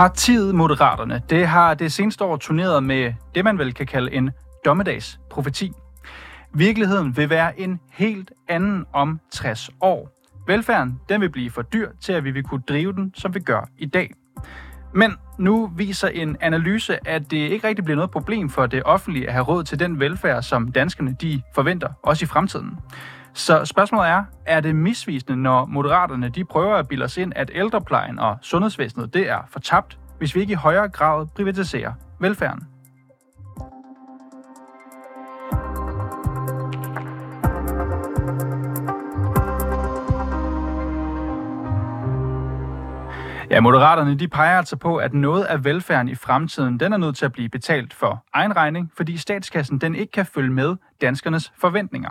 Partiet Moderaterne, det har det seneste år turneret med det, man vel kan kalde en dommedagsprofeti. Virkeligheden vil være en helt anden om 60 år. Velfærden den vil blive for dyr til, at vi vil kunne drive den, som vi gør i dag. Men nu viser en analyse, at det ikke rigtig bliver noget problem for det offentlige at have råd til den velfærd, som danskerne de forventer, også i fremtiden. Så spørgsmålet er, er det misvisende, når moderaterne de prøver at bilde os ind, at ældreplejen og sundhedsvæsenet det er fortabt, hvis vi ikke i højere grad privatiserer velfærden? Ja, Moderaterne de peger altså på, at noget af velfærden i fremtiden, den er nødt til at blive betalt for egen regning, fordi statskassen den ikke kan følge med danskernes forventninger.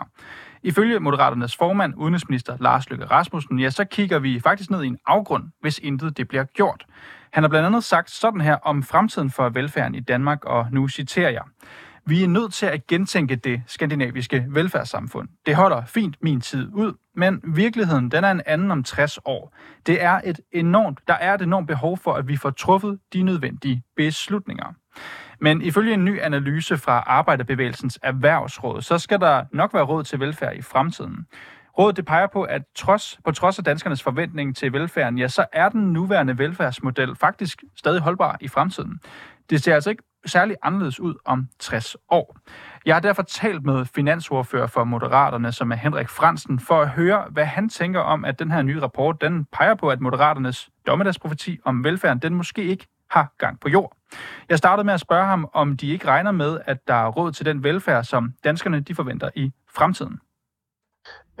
Ifølge Moderaternes formand, udenrigsminister Lars Løkke Rasmussen, ja, så kigger vi faktisk ned i en afgrund, hvis intet det bliver gjort. Han har blandt andet sagt sådan her om fremtiden for velfærden i Danmark, og nu citerer jeg. Vi er nødt til at gentænke det skandinaviske velfærdssamfund. Det holder fint min tid ud, men virkeligheden den er en anden om 60 år. Det er et enormt, der er et enormt behov for, at vi får truffet de nødvendige beslutninger. Men ifølge en ny analyse fra Arbejderbevægelsens Erhvervsråd, så skal der nok være råd til velfærd i fremtiden. Rådet det peger på, at trods, på trods af danskernes forventning til velfærden, ja, så er den nuværende velfærdsmodel faktisk stadig holdbar i fremtiden. Det ser altså ikke særlig anderledes ud om 60 år. Jeg har derfor talt med finansordfører for Moderaterne, som er Henrik Fransen, for at høre, hvad han tænker om, at den her nye rapport, den peger på, at Moderaternes dommedagsprofeti om velfærden, den måske ikke har gang på jord. Jeg startede med at spørge ham, om de ikke regner med, at der er råd til den velfærd, som danskerne de forventer i fremtiden.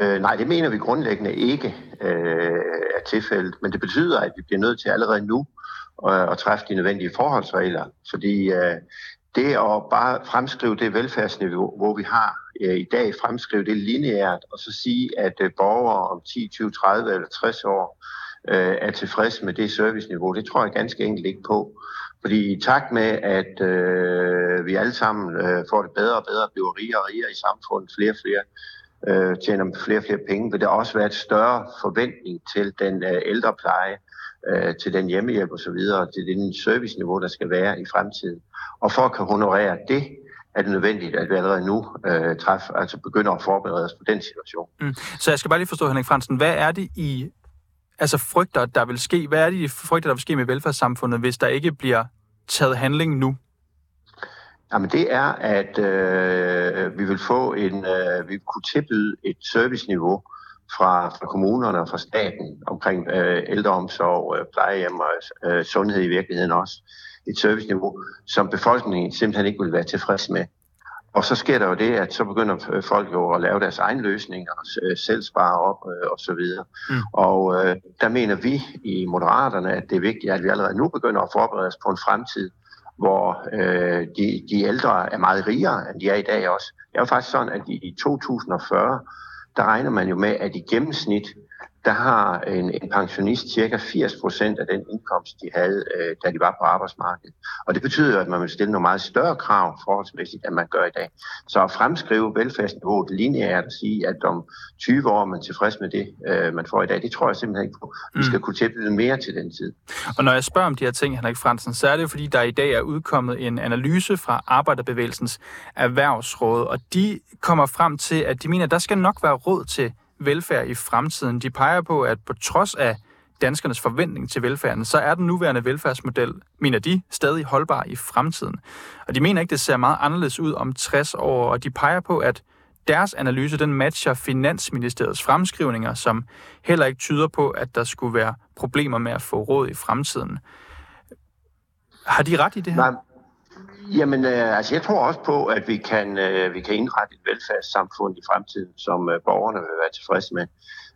Øh, nej, det mener vi grundlæggende ikke øh, er tilfældet, men det betyder, at vi bliver nødt til allerede nu at, at træffe de nødvendige forholdsregler, fordi øh, det at bare fremskrive det velfærdsniveau, hvor vi har øh, i dag, fremskrive det lineært, og så sige, at øh, borgere om 10, 20, 30 eller 60 år øh, er tilfreds med det serviceniveau, det tror jeg ganske enkelt ikke på. Fordi i takt med, at øh, vi alle sammen øh, får det bedre og bedre, bliver rigere og rigere i samfundet, flere og flere øh, tjener flere og flere penge, vil der også være et større forventning til den øh, ældrepleje, øh, til den hjemmehjælp osv., til den serviceniveau, der skal være i fremtiden. Og for at kan honorere det, er det nødvendigt, at vi allerede nu øh, træf, altså begynder at forberede os på den situation. Mm. Så jeg skal bare lige forstå, Henrik Fransen, hvad er det i altså frygter, der vil ske? Hvad er det, I frygter, der vil ske med velfærdssamfundet, hvis der ikke bliver taget handling nu? Jamen det er, at øh, vi vil få en, øh, vi vil kunne tilbyde et serviceniveau fra, fra kommunerne og fra staten omkring øh, ældreomsorg, øh, plejehjem og øh, sundhed i virkeligheden også. Et serviceniveau, som befolkningen simpelthen ikke vil være tilfreds med. Og så sker der jo det, at så begynder folk jo at lave deres egen løsninger, og selv spare op øh, og så videre. Mm. Og øh, der mener vi i Moderaterne, at det er vigtigt, at vi allerede nu begynder at forberede os på en fremtid, hvor øh, de, de ældre er meget rigere, end de er i dag også. Det er jo faktisk sådan, at i 2040, der regner man jo med, at i gennemsnit, der har en, en pensionist cirka 80 procent af den indkomst, de havde, øh, da de var på arbejdsmarkedet. Og det betyder, at man vil stille nogle meget større krav forholdsmæssigt, end man gør i dag. Så at fremskrive velfærdsniveauet lineært og sige, at om 20 år er man tilfreds med det, øh, man får i dag, det tror jeg simpelthen ikke på. Vi skal mm. kunne tilbyde mere til den tid. Og når jeg spørger om de her ting, Henrik Fransen, så er det jo fordi, der i dag er udkommet en analyse fra Arbejderbevægelsens Erhvervsråd, og de kommer frem til, at de mener, at der skal nok være råd til velfærd i fremtiden. De peger på, at på trods af danskernes forventning til velfærden, så er den nuværende velfærdsmodel, mener de, stadig holdbar i fremtiden. Og de mener ikke, det ser meget anderledes ud om 60 år, og de peger på, at deres analyse, den matcher Finansministeriets fremskrivninger, som heller ikke tyder på, at der skulle være problemer med at få råd i fremtiden. Har de ret i det her? Nej, Jamen, øh, altså jeg tror også på, at vi kan, øh, vi kan indrette et velfærdssamfund i fremtiden, som øh, borgerne vil være tilfredse med.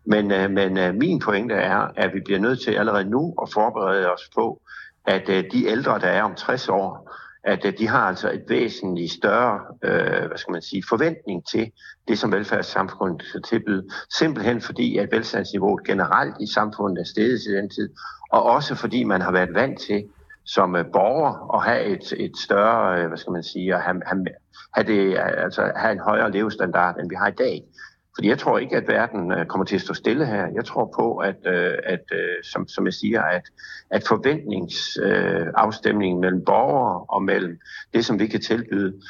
Men, øh, men øh, min pointe er, at vi bliver nødt til allerede nu at forberede os på, at øh, de ældre, der er om 60 år, at øh, de har altså et væsentligt større øh, hvad skal man sige, forventning til det, som velfærdssamfundet skal tilbyde. Simpelthen fordi, at velstandsniveauet generelt i samfundet er steget i den tid, og også fordi man har været vant til, som øh, borger og have et, et større, øh, hvad skal man sige, at have, have, have, det, altså, have en højere levestandard, end vi har i dag. Fordi jeg tror ikke, at verden øh, kommer til at stå stille her. Jeg tror på, at, øh, at øh, som, som jeg siger, at, at forventningsafstemningen mellem borgere og mellem det, som vi kan tilbyde,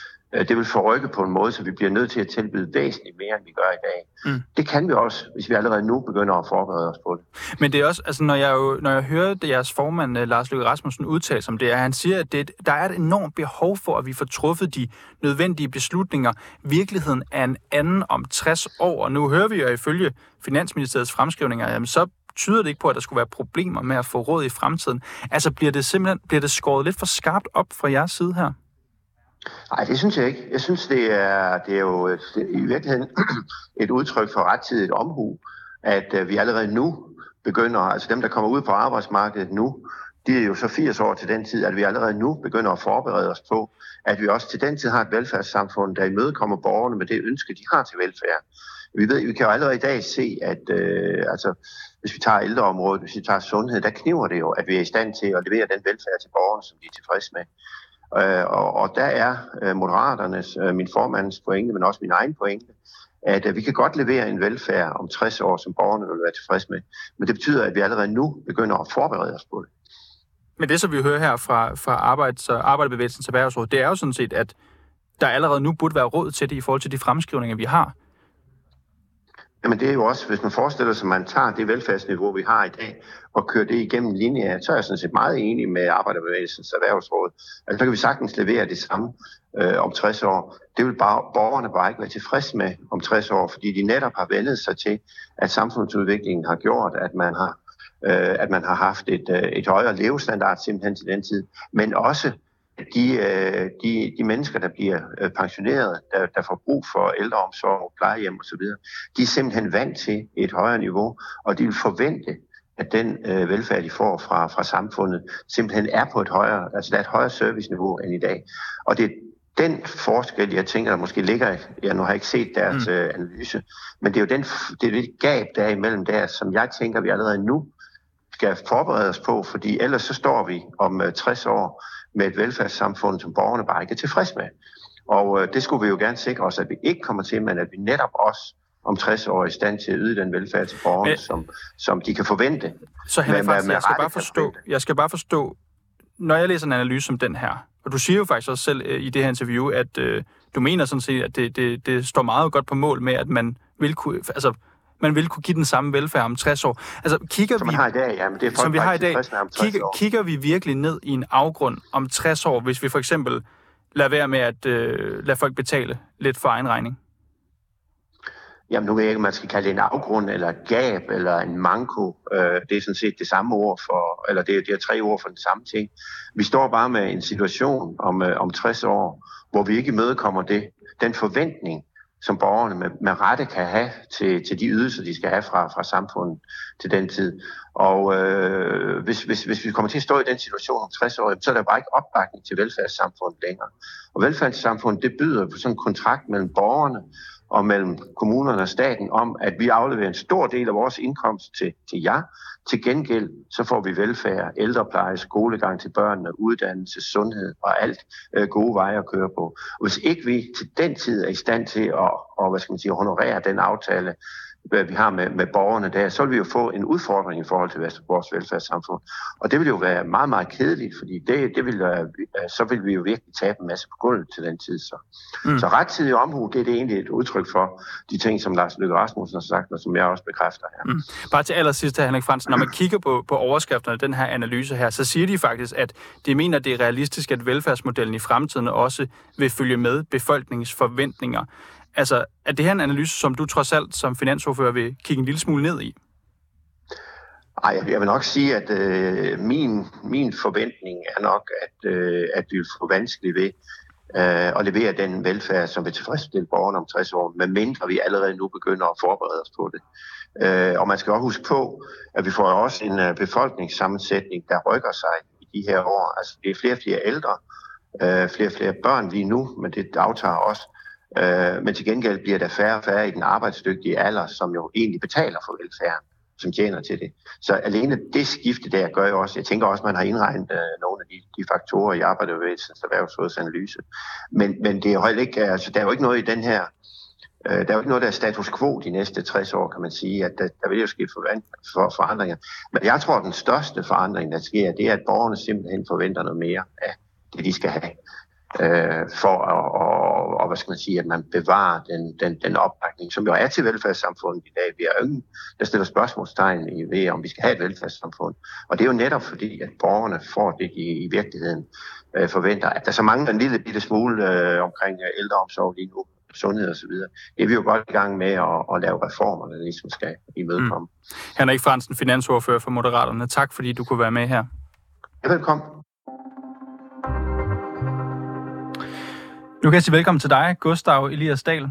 det vil forrykke på en måde, så vi bliver nødt til at tilbyde væsentligt mere, end vi gør i dag. Mm. Det kan vi også, hvis vi allerede nu begynder at forberede os på det. Men det er også, altså når jeg, jo, når jeg hører det, jeres formand, øh, Lars Løkke Rasmussen, udtale som det er, han siger, at det, der er et enormt behov for, at vi får truffet de nødvendige beslutninger. Virkeligheden er en anden om 60 år, og nu hører vi jo ifølge Finansministeriets fremskrivninger, jamen så tyder det ikke på, at der skulle være problemer med at få råd i fremtiden. Altså bliver det simpelthen bliver det skåret lidt for skarpt op fra jeres side her? Nej, det synes jeg ikke. Jeg synes, det er, det er jo et, det er i virkeligheden et udtryk for rettidigt omhu, at øh, vi allerede nu begynder, altså dem, der kommer ud på arbejdsmarkedet nu, de er jo så 80 år til den tid, at vi allerede nu begynder at forberede os på, at vi også til den tid har et velfærdssamfund, der imødekommer borgerne med det ønske, de har til velfærd. Vi, ved, vi kan jo allerede i dag se, at øh, altså, hvis vi tager ældreområdet, hvis vi tager sundhed, der kniver det jo, at vi er i stand til at levere den velfærd til borgerne, som de er tilfredse med. Øh, og, og der er øh, Moderaternes, øh, min formands pointe, men også min egen pointe, at øh, vi kan godt levere en velfærd om 60 år, som borgerne vil være tilfredse med. Men det betyder, at vi allerede nu begynder at forberede os på det. Men det, som vi hører her fra, fra Arbejds- og Arbejderbevægelsens Erhvervsråd, det er jo sådan set, at der allerede nu burde være råd til det i forhold til de fremskrivninger, vi har. Jamen det er jo også, hvis man forestiller sig, at man tager det velfærdsniveau, vi har i dag, og kører det igennem linjer, så er jeg sådan set meget enig med Arbejderbevægelsens Erhvervsråd. Altså så kan vi sagtens levere det samme øh, om 60 år. Det vil bare, borgerne bare ikke være tilfredse med om 60 år, fordi de netop har vendet sig til, at samfundsudviklingen har gjort, at man har øh, at man har haft et, øh, et højere levestandard simpelthen til den tid, men også de, øh, de, de mennesker, der bliver øh, pensioneret, der, der får brug for ældreomsorg, plejehjem osv., de er simpelthen vant til et højere niveau, og de vil forvente, at den øh, velfærd, de får fra, fra samfundet, simpelthen er på et højere, altså der er et højere serviceniveau end i dag. Og det er den forskel, jeg tænker, der måske ligger, jeg nu har ikke set deres mm. øh, analyse, men det er jo den, det, er det gab, der er imellem der, som jeg tænker, vi allerede nu skal forberede os på, fordi ellers så står vi om øh, 60 år med et velfærdssamfund, som borgerne bare ikke er tilfreds med. Og øh, det skulle vi jo gerne sikre os, at vi ikke kommer til, men at vi netop også om 60 år er i stand til at yde den velfærd til borgerne, men, som, som de kan forvente. Så Henrik Fransen, jeg skal bare forstå, jeg skal bare forstå, når jeg læser en analyse som den her, og du siger jo faktisk også selv øh, i det her interview, at øh, du mener sådan set, at det, det, det står meget godt på mål med, at man vil kunne, altså man vil kunne give den samme velfærd om 60 år. Altså, kigger som vi, har i dag, ja, men det er som vi har i dag, kigger, kigger vi virkelig ned i en afgrund om 60 år, hvis vi for eksempel lader være med at øh, lade folk betale lidt for egen regning? Jamen nu ved jeg ikke, om man skal kalde det en afgrund, eller et gab, eller en manko. Øh, det er sådan set det samme ord for, eller det er, det er tre ord for den samme ting. Vi står bare med en situation om, øh, om 60 år, hvor vi ikke imødekommer det, den forventning, som borgerne med, med rette kan have til, til de ydelser, de skal have fra, fra samfundet til den tid. Og øh, hvis, hvis, hvis vi kommer til at stå i den situation om 60 år, så er der bare ikke opbakning til velfærdssamfundet længere. Og velfærdssamfundet, det byder på sådan en kontrakt mellem borgerne og mellem kommunerne og staten om, at vi afleverer en stor del af vores indkomst til, til jer. Til gengæld så får vi velfærd, ældrepleje, skolegang til børnene, uddannelse, sundhed og alt øh, gode veje at køre på. Og hvis ikke vi til den tid er i stand til at, og, hvad skal man sige, honorere den aftale, vi har med, med borgerne der, så vil vi jo få en udfordring i forhold til vores velfærdssamfund. Og det vil jo være meget, meget kedeligt, fordi det, det vil, uh, så vil vi jo virkelig tabe en masse på gulvet til den tid. Så, mm. så rettidig omhu, det er det egentlig et udtryk for de ting, som Lars Løkke Rasmussen har sagt, og som jeg også bekræfter her. Mm. Bare til allersidst, Henrik Fransen, når man kigger på, på overskrifterne den her analyse her, så siger de faktisk, at de mener, det er realistisk, at velfærdsmodellen i fremtiden også vil følge med befolkningens forventninger. Altså, er det her en analyse, som du trods alt som finansordfører vil kigge en lille smule ned i? Ej, jeg vil nok sige, at øh, min, min forventning er nok, at, øh, at vi vil få vanskeligt ved øh, at levere den velfærd, som vil tilfredsstille borgerne om 60 år, medmindre vi allerede nu begynder at forberede os på det. Øh, og man skal også huske på, at vi får også en øh, befolkningssammensætning, der rykker sig i de her år. Altså, det er flere og flere ældre, øh, flere og flere børn lige nu, men det aftager også. Øh, men til gengæld bliver der færre og færre i den arbejdsdygtige alder, som jo egentlig betaler for velfærden, som tjener til det. Så alene det skifte der gør jo også, jeg tænker også, at man har indregnet øh, nogle af de, de faktorer i arbejderbevægelsens erhvervsrådsanalyse. Men, men det er jo ikke, altså, der er jo ikke noget i den her Øh, der er jo ikke noget, der er status quo de næste 60 år, kan man sige, at der, der vil jo ske for, forandringer. Men jeg tror, at den største forandring, der sker, det er, at borgerne simpelthen forventer noget mere af det, de skal have øh, for at, og, og, hvad skal man sige, at man bevarer den, den, den opbakning, som jo er til velfærdssamfundet i dag. Vi er ingen, der stiller spørgsmålstegn i ved, om vi skal have et velfærdssamfund. Og det er jo netop fordi, at borgerne får det, de i virkeligheden øh, forventer. At der så mangler en lille bitte smule øh, omkring ældreomsorg lige nu, sundhed og så videre. Det er vi jo godt i gang med at, at lave reformer, der ligesom skal imødekomme. Mm. Henrik Fransen, finansordfører for Moderaterne. Tak fordi du kunne være med her. Ja, velkommen. Nu kan jeg sige velkommen til dig, Gustav Elias Dahl.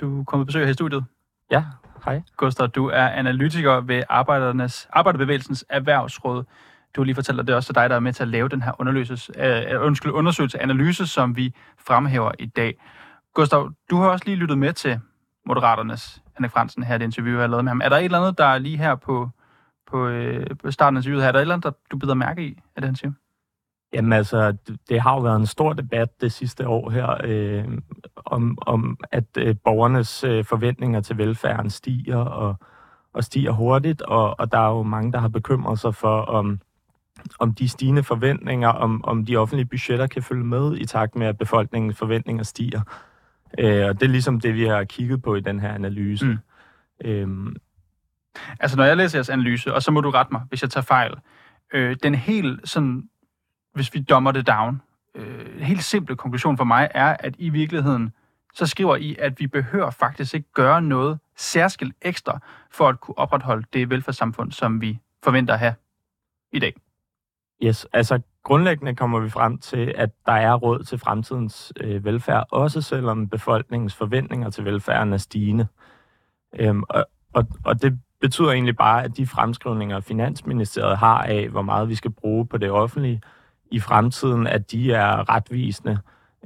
Du kommer på besøg her i studiet. Ja, hej. Gustav, du er analytiker ved Arbejdernes, Arbejderbevægelsens Erhvervsråd. Du har lige fortalt, at det er også dig, der er med til at lave den her undersøgelse, uh, undskyld, undersøgelse analyse, som vi fremhæver i dag. Gustav, du har også lige lyttet med til Moderaternes Henrik Fransen her, det interview, jeg har lavet med ham. Er der et eller andet, der er lige her på, på, øh, på starten af interviewet her, er der et eller andet, der du bider mærke i af det, han siger? Jamen altså, det har jo været en stor debat det sidste år her, øh, om, om at øh, borgernes øh, forventninger til velfærden stiger og, og stiger hurtigt, og, og der er jo mange, der har bekymret sig for, om, om de stigende forventninger, om, om de offentlige budgetter kan følge med i takt med, at befolkningens forventninger stiger. Øh, og det er ligesom det, vi har kigget på i den her analyse. Mm. Øhm. Altså, når jeg læser jeres analyse, og så må du rette mig, hvis jeg tager fejl, øh, den helt sådan hvis vi dommer det down, øh, en helt simpel konklusion for mig er, at i virkeligheden, så skriver I, at vi behøver faktisk ikke gøre noget særskilt ekstra for at kunne opretholde det velfærdssamfund, som vi forventer at have i dag. Yes, altså grundlæggende kommer vi frem til, at der er råd til fremtidens øh, velfærd, også selvom befolkningens forventninger til velfærden er stigende. Øhm, og, og, og det betyder egentlig bare, at de fremskrivninger, Finansministeriet har af, hvor meget vi skal bruge på det offentlige, i fremtiden, at de er retvisende,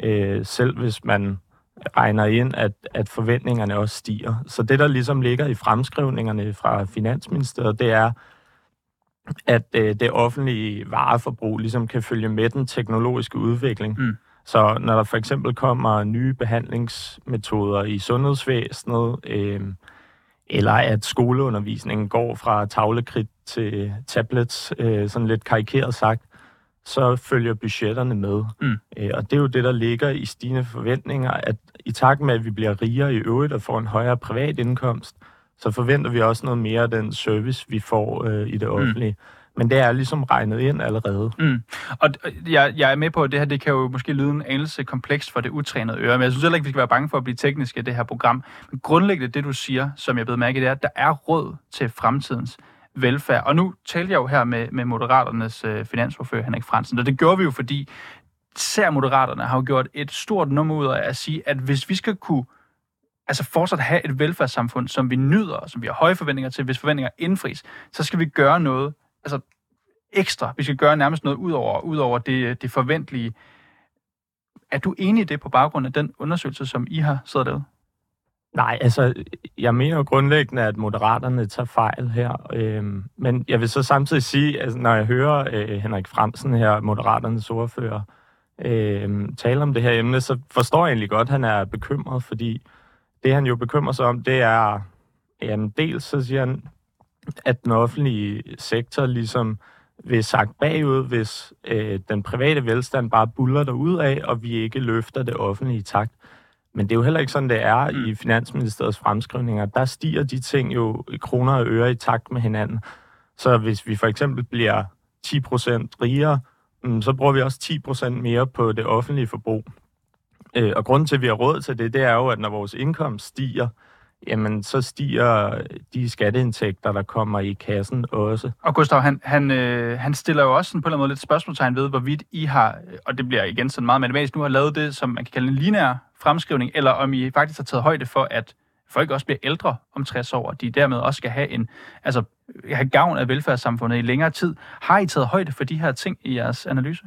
øh, selv hvis man regner ind, at, at forventningerne også stiger. Så det, der ligesom ligger i fremskrivningerne fra Finansministeriet, det er, at øh, det offentlige vareforbrug ligesom kan følge med den teknologiske udvikling. Mm. Så når der for eksempel kommer nye behandlingsmetoder i sundhedsvæsenet, øh, eller at skoleundervisningen går fra tavlekridt til tablets, øh, sådan lidt karikeret sagt, så følger budgetterne med. Mm. Øh, og det er jo det, der ligger i stigende forventninger, at i takt med, at vi bliver rigere i øvrigt og får en højere privat indkomst, så forventer vi også noget mere af den service, vi får øh, i det mm. offentlige. Mm. Men det er ligesom regnet ind allerede. Mm. Og jeg, jeg er med på, at det her det kan jo måske lyde en anelse komplekst for det utrænede øre, men jeg synes heller ikke, vi skal være bange for at blive tekniske i det her program. Men grundlæggende det, du siger, som jeg blevet mærke, det er, at der er råd til fremtidens velfærd. Og nu talte jeg jo her med, med Moderaternes øh, finansordfører Henrik Fransen, og det gjorde vi jo, fordi især Moderaterne har jo gjort et stort nummer ud af at sige, at hvis vi skal kunne altså fortsat have et velfærdssamfund, som vi nyder, og som vi har høje forventninger til, hvis forventninger indfries, så skal vi gøre noget altså ekstra. Vi skal gøre nærmest noget ud over, ud over det, det forventelige. Er du enig i det på baggrund af den undersøgelse, som I har siddet lavet? Nej, altså, jeg mener jo grundlæggende, at moderaterne tager fejl her. Øhm, men jeg vil så samtidig sige, at når jeg hører øh, Henrik Fremsen her, moderaternes ordfører, øh, tale om det her emne, så forstår jeg egentlig godt, at han er bekymret, fordi det, han jo bekymrer sig om, det er, jamen, dels så siger han, at den offentlige sektor ligesom vil sagt bagud, hvis øh, den private velstand bare buller derud af, og vi ikke løfter det offentlige takt. Men det er jo heller ikke sådan, det er mm. i Finansministeriets fremskrivninger. Der stiger de ting jo i kroner og øre i takt med hinanden. Så hvis vi for eksempel bliver 10% rigere, mm, så bruger vi også 10% mere på det offentlige forbrug. Øh, og grunden til, at vi har råd til det, det er jo, at når vores indkomst stiger, jamen så stiger de skatteindtægter, der kommer i kassen også. Og Gustav, han, han, øh, han stiller jo også sådan på en eller anden måde lidt spørgsmålstegn ved, hvorvidt I har, og det bliver igen sådan meget matematisk, nu har lavet det, som man kan kalde en lineær fremskrivning, eller om I faktisk har taget højde for, at folk også bliver ældre om 60 år, og de dermed også skal have en, altså have gavn af velfærdssamfundet i længere tid. Har I taget højde for de her ting i jeres analyse?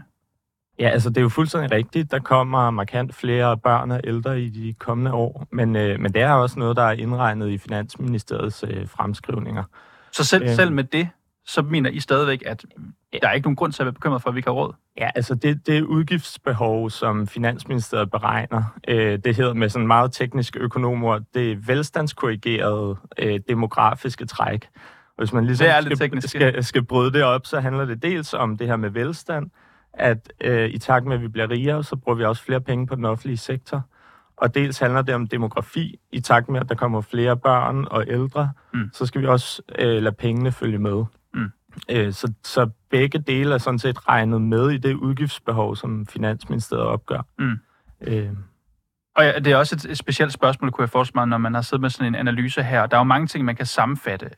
Ja, altså det er jo fuldstændig rigtigt. Der kommer markant flere børn og ældre i de kommende år, men, øh, men det er også noget, der er indregnet i Finansministeriets øh, fremskrivninger. Så selv, øh, selv med det, så mener I stadigvæk, at der er ikke nogen grund til at være bekymret for, at vi ikke har råd? Ja, altså det, det udgiftsbehov, som Finansministeriet beregner, øh, det hedder med sådan meget tekniske økonomer, det velstandskorrigerede øh, demografiske træk. Og hvis man ligesom det er lidt skal, skal, skal bryde det op, så handler det dels om det her med velstand, at øh, i takt med, at vi bliver rigere, så bruger vi også flere penge på den offentlige sektor. Og dels handler det om demografi. I takt med, at der kommer flere børn og ældre, Mm. så skal vi også øh, lade pengene følge med. Øh, så, så begge dele er sådan set regnet med i det udgiftsbehov, som Finansministeriet opgør. Mm. Øh, Og ja, det er også et, et specielt spørgsmål, kunne jeg forestille mig, når man har siddet med sådan en analyse her. Der er jo mange ting, man kan sammenfatte.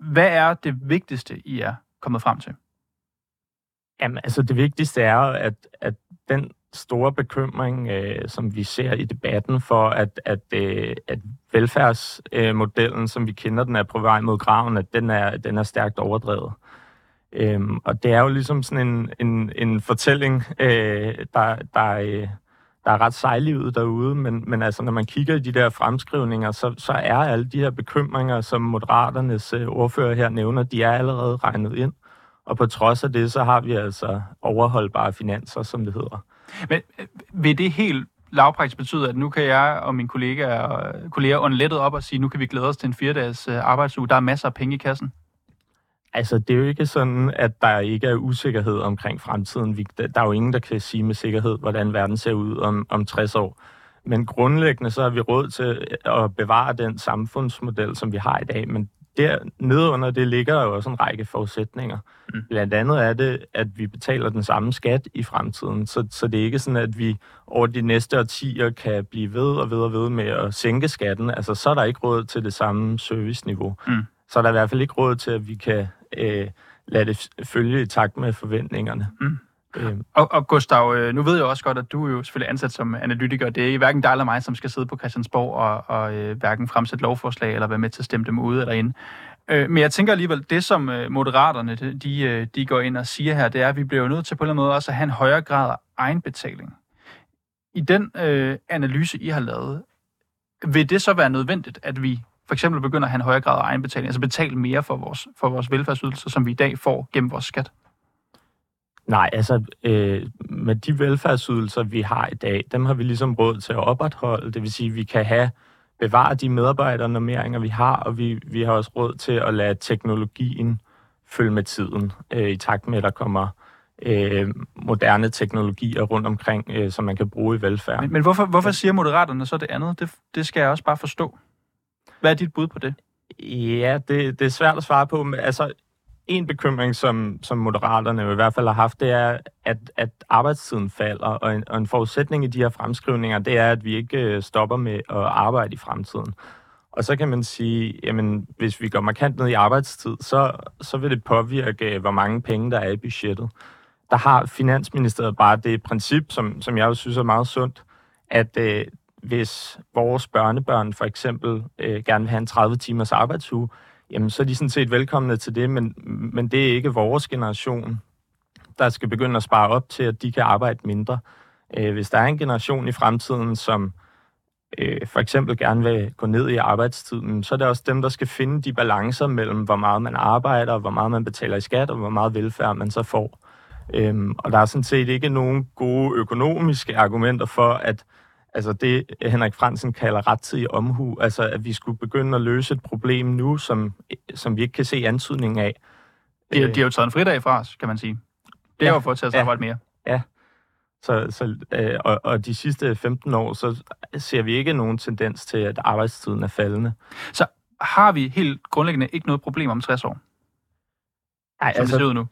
Hvad er det vigtigste, I er kommet frem til? Jamen, altså det vigtigste er, at, at den store bekymring, øh, som vi ser i debatten for, at, at, øh, at velfærdsmodellen, øh, som vi kender den, er på vej mod graven, at den er, den er stærkt overdrevet. Øhm, og det er jo ligesom sådan en, en, en fortælling, øh, der, der, øh, der er ret sejlivet derude, men, men altså, når man kigger i de der fremskrivninger, så, så er alle de her bekymringer, som Moderaternes øh, ordfører her nævner, de er allerede regnet ind. Og på trods af det, så har vi altså overholdbare finanser, som det hedder. Men øh, vil det helt lavpraktisk betyde, at nu kan jeg og mine kollegaer, kolleger ånde lettet op og sige, nu kan vi glæde os til en fire-dages øh, arbejdsuge. Der er masser af penge i kassen. Altså, det er jo ikke sådan, at der ikke er usikkerhed omkring fremtiden. Vi, der er jo ingen, der kan sige med sikkerhed, hvordan verden ser ud om, om 60 år. Men grundlæggende så har vi råd til at bevare den samfundsmodel, som vi har i dag. Men der nede under det ligger der jo også en række forudsætninger. Mm. Blandt andet er det, at vi betaler den samme skat i fremtiden. Så, så det er ikke sådan, at vi over de næste årtier kan blive ved og ved og ved med at sænke skatten. Altså, så er der ikke råd til det samme serviceniveau. Mm. Så er der i hvert fald ikke råd til, at vi kan øh, lade det følge i takt med forventningerne. Mm. Øh, Og, og Gustav, øh, nu ved jeg også godt, at du er jo selvfølgelig ansat som analytiker. Det er hverken dig eller mig, som skal sidde på Christiansborg og, og øh, hverken fremsætte lovforslag eller være med til at stemme dem ude eller ind. Øh, men jeg tænker alligevel, det som øh, moderaterne de, de, øh, de går ind og siger her, det er, at vi bliver jo nødt til på en eller anden måde også at have en højere grad af egenbetaling. I den øh, analyse, I har lavet, vil det så være nødvendigt, at vi for eksempel begynder have en højere grad af egenbetaling, altså betale mere for vores, for vores velfærdsydelser, som vi i dag får gennem vores skat? Nej, altså øh, med de velfærdsydelser, vi har i dag, dem har vi ligesom råd til at opretholde. Det vil sige, at vi kan have bevare de medarbejdernormeringer, vi har, og vi, vi har også råd til at lade teknologien følge med tiden, øh, i takt med, at der kommer øh, moderne teknologier rundt omkring, øh, som man kan bruge i velfærd. Men, men hvorfor, hvorfor siger moderaterne så det andet? Det, det skal jeg også bare forstå. Hvad er dit bud på det? Ja, det, det er svært at svare på. Men altså, en bekymring, som, som moderaterne i hvert fald har haft, det er, at, at arbejdstiden falder, og en, og en forudsætning i de her fremskrivninger, det er, at vi ikke øh, stopper med at arbejde i fremtiden. Og så kan man sige, jamen, hvis vi går markant ned i arbejdstid, så, så vil det påvirke, hvor mange penge der er i budgettet. Der har Finansministeriet bare det princip, som, som jeg jo synes er meget sundt, at øh, hvis vores børnebørn for eksempel øh, gerne vil have en 30 timers arbejdsuge, jamen så er de sådan set velkomne til det, men, men det er ikke vores generation, der skal begynde at spare op til, at de kan arbejde mindre. Øh, hvis der er en generation i fremtiden, som øh, for eksempel gerne vil gå ned i arbejdstiden, så er det også dem, der skal finde de balancer mellem, hvor meget man arbejder, hvor meget man betaler i skat, og hvor meget velfærd man så får. Øhm, og der er sådan set ikke nogen gode økonomiske argumenter for, at altså det, Henrik Fransen kalder rettidig omhu, altså at vi skulle begynde at løse et problem nu, som, som vi ikke kan se antydningen af. De, de har jo taget en fridag fra os, kan man sige. Det er Ja, jo for at tage os ja. arbejde mere. Så, så, øh, og, og de sidste 15 år, så ser vi ikke nogen tendens til, at arbejdstiden er faldende. Har vi helt grundlæggende ikke noget problem om 60 år, Nej, altså, det ser ud nu?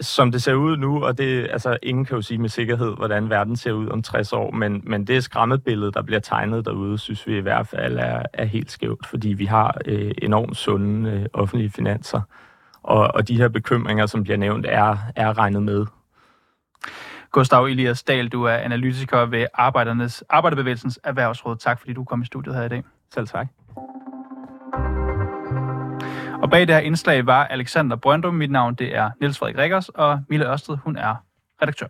Som det ser ud nu, og det, altså, ingen kan jo sige med sikkerhed, hvordan verden ser ud om 60 år, men, men det skræmmebillede, der bliver tegnet derude, synes vi i hvert fald er, er helt skævt, fordi vi har øh, enormt sunde øh, offentlige finanser, og, og de her bekymringer, som bliver nævnt, er, er regnet med. Gustav Elias Dahl, du er analytiker ved Arbejdernes, Arbejderbevægelsens Erhvervsråd. Tak fordi du kom i studiet her i dag. Selv tak. Og bag det her indslag var Alexander Brøndum. Mit navn det er Niels Frederik Rikkers, og Mille Ørsted, hun er redaktør.